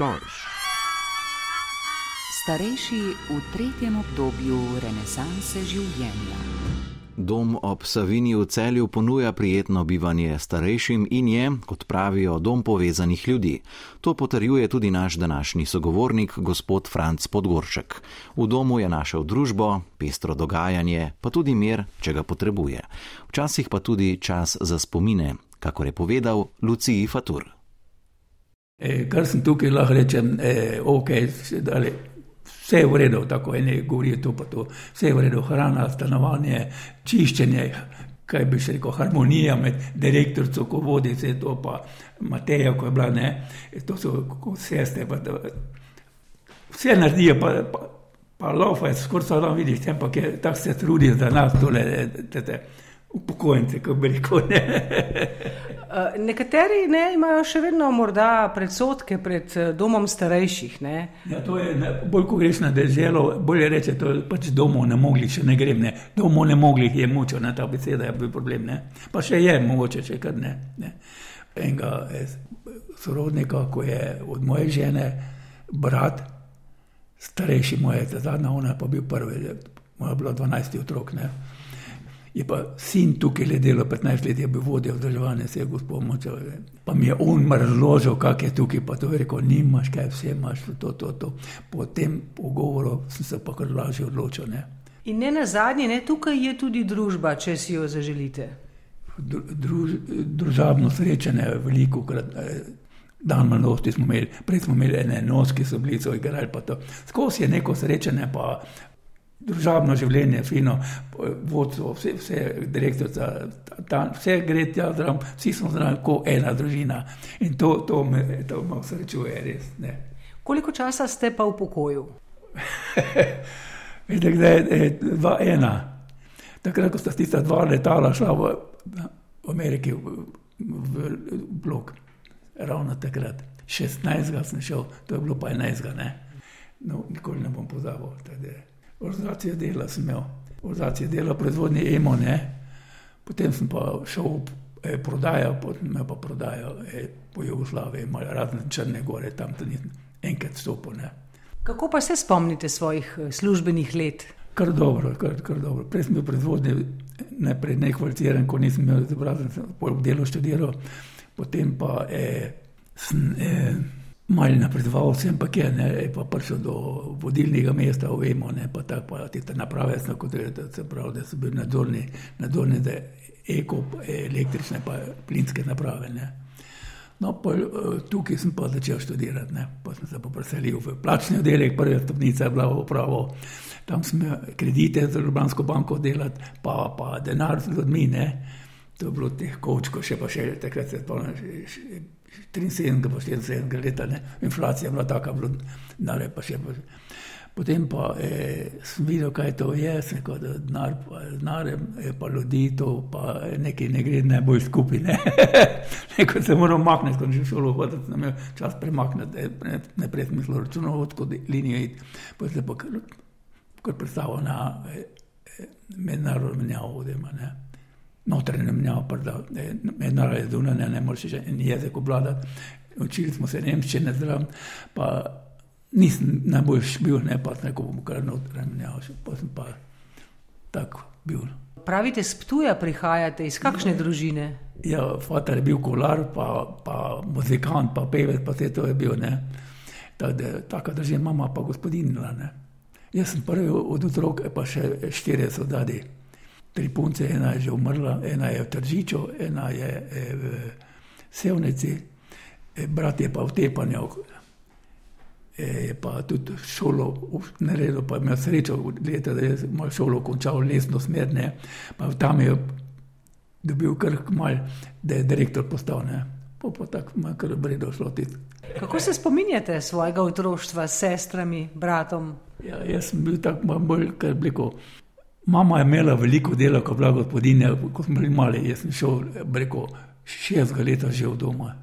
Storch. Starejši v tretjem obdobju renesanse življenja. Dom ob Savini v celju ponuja prijetno bivanje starejšim in je, kot pravijo, dom povezanih ljudi. To potrjuje tudi naš današnji sogovornik, gospod Franc Podgoršek. V domu je našel družbo, pestro dogajanje, pa tudi mir, če ga potrebuje. Včasih pa tudi čas za spomine, kako je povedal Luciji Fatur. E, kar sem tukaj lahko rečem, e, ok, ali, vse je v redu, tako ene govorijo to pa to, vse je v redu, hrana, stanovanje, čiščenje, kaj bi še rekel, harmonija med direktorco, ko vodi vse to, pa Mateja, ko je bila, ne, to so sestre, pa da, vse naredijo, pa, pa, pa lofa je skoraj samo vidiš, ampak je tako se trudijo za nas, tole, te, te, upokojence, kako bi rekel. Ne. Uh, nekateri ne, imajo še vedno morda predsotke pred uh, domom starejših. Ne? Ja, to je ne, bolj, ko greš na deželo, bolje reče, da pač domov ne mogli, če ne grem. Ne. Domov ne mogli, je mučil na ta beseda, je bil problem. Ne. Pa še je, mogoče, če kar ne. ne. Enega sorodnika, ko je od moje žene, brat, starejši moje, zadnja ona pa bil prvi, moja bila 12 otrok. Ne je pa sin tukaj le delo, 15 let je bil vodja vzdrževanja, se je gospod močal. Pa mi je on razložil, kak je tukaj, pa to je rekel, nimaš kaj, vse imaš, to, to, to. Po tem pogovoru sem se pa kar lažje odločil. Ne. In ne na zadnje, ne, tukaj je tudi družba, če si jo zaželite. Druž, družabno srečanje je veliko krat. Dan mladosti smo imeli, prej smo imeli ene noske, so bili so igrali, pa to. Skozi je neko srečanje, pa družabno življenje, fino, vodstvo, vse, vse direktorica, tam, vse gre tja zraven, vsi smo zraven, kot ena družina. In to, to me, to me srečuje, res. Ne. Koliko časa ste pa v pokoju? Vidite, da je dva ena. Takrat, ko sta tista dva letala šla v, v Ameriki, v, v, v blok, ravno takrat. 16. sem šel, to je bilo pa 11. Ne? No, nikoli ne bom pozabil. Tada organizacije dela sem imel, organizacije dela proizvodnje emo, ne. Potem sem pa šel v eh, prodajo, potem me pa prodajo eh, po Jugoslaviji, malo razne črne gore, tam tudi enkrat stopil. Ne. Kako pa se spomnite svojih eh, službenih let? Kar dobro, kar, kar dobro. Prej sem bil proizvodnje, najprej nekvalificiran, ko nisem imel izobrazbe, sem pol delo študiral, potem pa eh, sem. Eh, malo napredoval, sem pa je, ne, je pa prišel do vodilnega mesta, vemo, ne, pa tako, pa te naprave, sem kot rekel, se pravi, da so bili nadzorni, nadzorni, da eko, električne, pa plinske naprave, ne. No, pa tukaj sem pa začel študirati, ne, pa sem se pa preselil v plačni oddelek, prva stopnica je bila v upravo, tam sem kredite za Ljubljansko banko delati, pa, pa denar z ljudmi, ne, to je bilo teh kočko, še pa še takrat se spomnim, 73, pa 74 leta, ne? inflacija je bila taka, da je pa še. Potem pa eh, sem videl, kaj to je, rekel, da denar, pa, denar je pa ljudi, to pa nekaj ne gre najbolj skupaj. Ne? Neko se moram makniti, ko že šolo hoditi, da me čas premakniti, ne, ne prej mislil računov, odkud linijo iti, pa se pa kar, predstavljal na eh, eh mednarodno menjavo, odema, ne notranje menjavo, da mednarodne zunanje ne moreš še en jezik obvladati. Učili smo se nemščine zraven, pa nisem najboljš bil, ne pa neko bom kar notranje menjavo, pa sem pa tako bil. Pravite, s Ptuja prihajate, iz kakšne ja, družine? Ja, fater je bil kolar, pa, pa muzikant, pa pevec, pa vse to je bil, ne. Tako da, taka družina, mama pa gospodinila, ne. Jaz sem prvi od otrok, pa še štiri so dadi tri punce, ena je že umrla, ena je v Tržiču, ena je v Sevnici, e, brat je pa v Tepanju, e, je pa tudi šolo naredil, pa imel srečo, leta, da je malo šolo končal, lesno smerne, pa tam je dobil kar mal, da je direktor postal, ne. Pa pa tako ima kar bredo šlo ti. Kako se spominjate svojega otroštva s sestrami, bratom? Ja, jaz sem bil tako bolj, kar bliko, Mama je imela veliko dela, ko je bila gospodinja, ko smo bili mali. Jaz sem šel preko 60 let že v doma,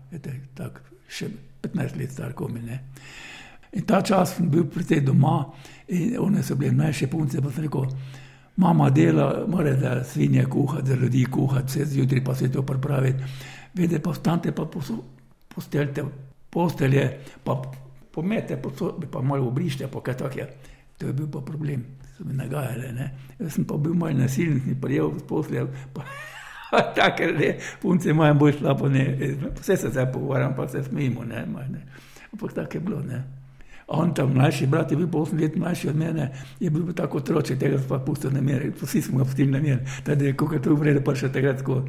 tako še 15 let star, ko mi ne. In ta čas sem bil pri tej doma, in one so bile najše punce, pa sem rekel, mama dela, mora da svinje kuhati, za ljudi kuhati, vse zjutraj pa se to pripraviti. Vede pa vstante, pa posteljte postelje, pa pomete, pa malo obrište, pa kaj tako je. To je bil pa problem, so mi nagajali. Ne? Jaz sem pa bil malo nasilen, ni prijel posle. Tako je, punce imajo bolj slabo, ne. Vse se zdaj pogovarjam, pa se smejimo, ne. ne. Ampak tako je bilo, ne. On tam mlajši brat je bil pa 8 let mlajši od mene, je bil tako otroče, tega pa pustil na mir, vsi smo ga pustili na mir, da je kako to vrede pa še takrat tako.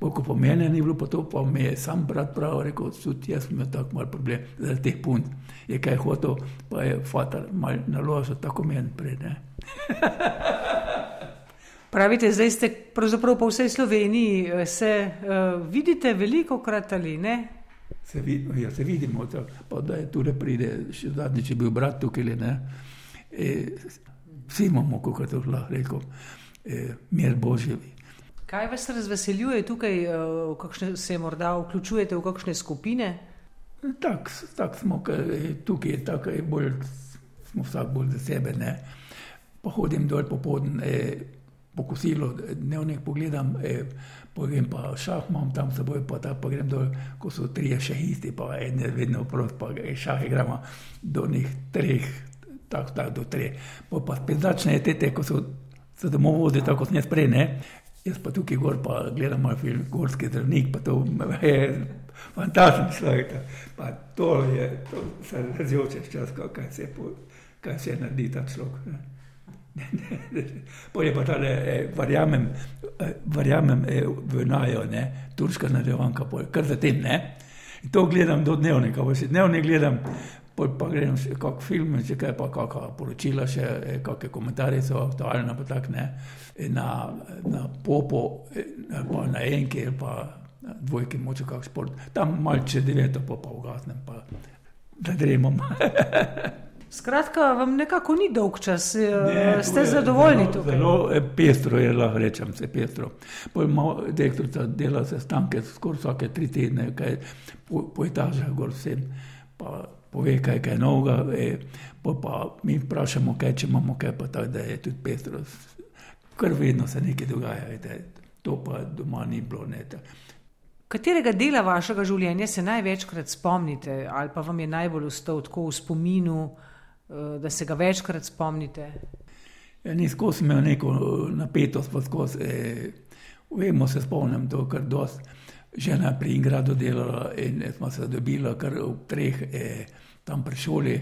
Ko po meni ni bilo, pa to pa mi je sam brat prav rekel, tudi jaz sem imel tako mal problem zaradi teh punt. Je kaj hotel, pa je fatal mal naložil tako meni pred. Pravite, zdaj ste pravzaprav po vsej Sloveniji, eh, se uh, vidite veliko krat ali ne? Se, vid, ja, se vidimo, to, pa da je tu le pride, še zadnjič je bil brat tukaj, ne. E, vsi imamo, kako to lahko rekel, e, mir Božjevi. Kaj vas razveseljuje tukaj, eh, kakšne, se morda vključujete v kakšne skupine? Tako tak smo, tukaj je tako, bolj, smo vsak bolj za sebe. Ne. Pa hodim dol popodne, eh, po kosilu, dnevnik pogledam, eh, povem pa šah imam tam seboj, pa ta pa grem dol, ko so trije še isti, pa en je vedno prost, pa šah igramo do njih treh, tako tak, do treh. Pa, pa spet začne te, ko so se domov vozili, tako kot ne sprej, ne. Jaz pa tukaj gor, pa gledam moj film, Gorski zdravnik, pa to je fantastično človek. Pa to je, to se razjoče čas, kaj se, kaj se naredi ta človek. Poje pa tale, eh, verjamem, eh, verjamem eh, v najo, ne, turška nadaljevanka, kar za tem, ne. In to gledam do dnevnika, pa si dnevnik gledam, pa grem še kak film, če kaj pa kakšna poročila, še eh, kakšne komentarje so aktualne, pa tak ne, na, na popo, eh, pa na enke, pa na dvojke, moče kak šport, tam malce deveto, pa pa ugasnem, pa da dremam. Skratka, vam nekako ni dolg čas, eh, ne, ste zadovoljni zelo, tukaj. Zelo pestro je, lahko rečem, se pestro. Dektorica dela se stanke skoraj vsake tri tedne, kaj po, po etažah gor vsem. Pa pove, kaj je novega, e, pa, pa mi vprašamo, kaj če imamo, kaj pa tako, da je tudi pestro. Ker vedno se nekaj dogaja, vete, to pa doma ni bilo. Ne, Katerega dela vašega življenja se največkrat spomnite, ali pa vam je najbolj ostal tako v spominu, e, da se ga večkrat spomnite? Ja, ni skozi imel neko napetost, pa skozi. Eh, vemo, se spomnim to, kar dosti žena pri Ingradu delala in smo se dobili kar v treh, eh, tam pri šoli.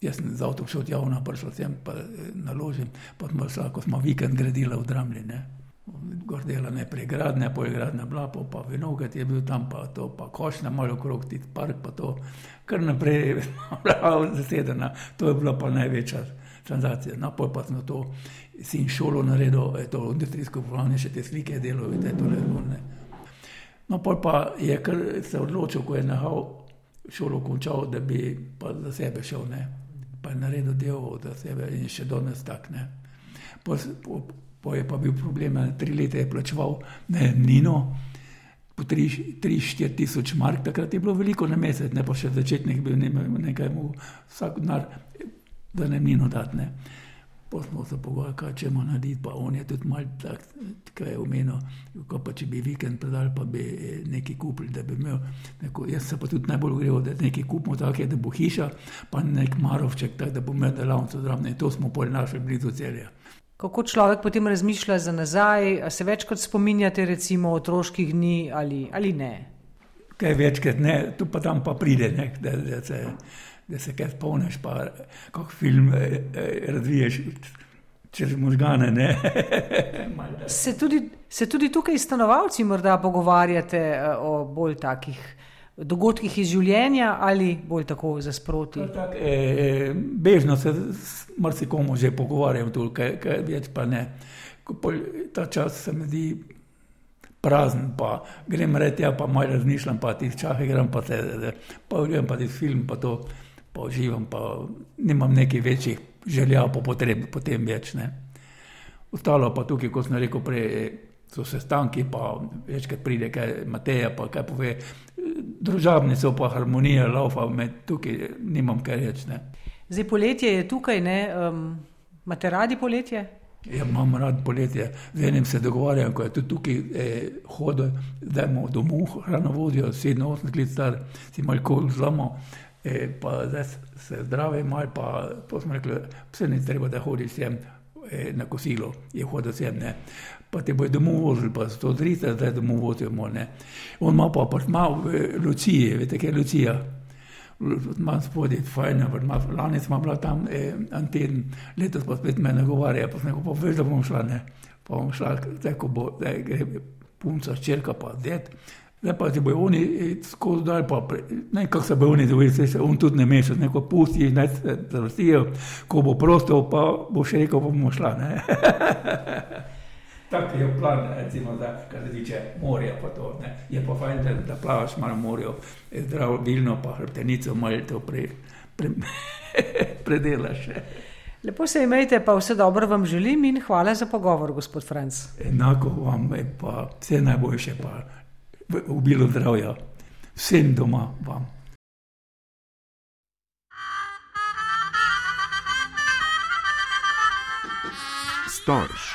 Jaz sem z avtom šel javno, prišel sem pa eh, naložen, pa smo vsako smo vikend gradili v Dramli. Ne. Gor dela najprej gradnja, poje gradnja bila, pa, pa vinogat je bil tam, pa to, pa košna malo okrog ti park, pa to, kar naprej, bila zasedena, to je bila pa največja transakcija. No, poj pa smo to, sin šolo naredil, to industrijsko polovanje, še te slike delo, vidite, to le, ne. No, pa je kar se odločil, ko je nahal šolo končal, da bi pa za sebe šel, ne. pa je naredil del za sebe in še danes tak. Po, po, po je pa bil problem, tri leta je plačeval najemnino, po tri, tri, štiri tisoč mark, takrat je bilo veliko na mesec, ne pa še začetnik bil, ne, nekaj mu vsak denar, da najemnino dati. Ne. Pa smo se pogovarjali, kaj če ima narediti, pa on je tudi mal tak, kaj je omenil, ko pa če bi vikend predal, pa bi eh, nekaj kupili, da bi imel neko, jaz se pa tudi najbolj grejo, da nekaj kupimo tako, da bo hiša, pa nek marovček, tako da bo imel delavnico zraven in to smo pol našli blizu celja. Kako človek potem razmišlja za nazaj, se večkrat spominjate recimo otroških dni ali, ali ne? Kaj večkrat ne, tu pa tam pa pride, ne, da, da se da se kaj spomniš, pa kako film eh, eh, razviješ čez možgane. se, tudi, se tudi tukaj stanovalci morda pogovarjate eh, o bolj takih dogodkih iz življenja ali bolj tako za sproti? Tak, eh, bežno se marsikomu že pogovarjam, tukaj, kaj več pa ne. Pol, ta čas se mi zdi prazen, pa grem reči, ja, pa malo razmišljam, pa ti čahe grem, pa se, pa grem pa ti film, pa to pa uživam, pa nimam nekih večjih želja po potrebi, potem več. Ne. Ostalo pa tukaj, kot sem rekel prej, so sestanki, pa večkrat pride kaj Mateja, pa kaj pove. Družabni so pa harmonija, laufa, med tukaj nimam kaj reči. Zdaj poletje je tukaj, ne? Um, imate radi poletje? Ja, imam rad poletje. Z enim se dogovarjam, ko je tudi tukaj eh, hodil, da imamo domov, hrano vozijo, 7-8 let star, si malo zlomil e, pa zdaj se zdravi, mal pa, pa smo rekli, vse ni treba, da hodi sem e, na kosilo, je hodil sem, ne. Pa te bojo domov vozili, pa 130, zdaj domov vozimo, ne. On ima pa apartma v Luciji, veste, kaj je Lucija? Imam spodaj, fajn, lani smo bila tam eh, en teden, letos pa spet me nagovarja, pa sem rekel, pa veš, da bom šla, ne. Pa bom šla, zdaj ko bo, zdaj gre punca, črka pa det. Zdaj pa ti bojo oni skozi dal, pa ne, kako se bojo oni dovedli, se on tudi ne meša, neko pusti, naj se zavrstijo, ko bo prosto, pa bo še rekel, pa bomo šla, ne. Tak je plan, recimo, da kar se tiče morja, pa to, ne. Je pa fajn, da, da plavaš malo morjo, zdravo, bilno, pa hrbtenico malo to pre, pre, predelaš. Lepo se imejte, pa vse dobro vam želim in hvala za pogovor, gospod Franc. Enako vam je pa vse najboljše, pa v bilo zdravja, vsem doma vam. Starš.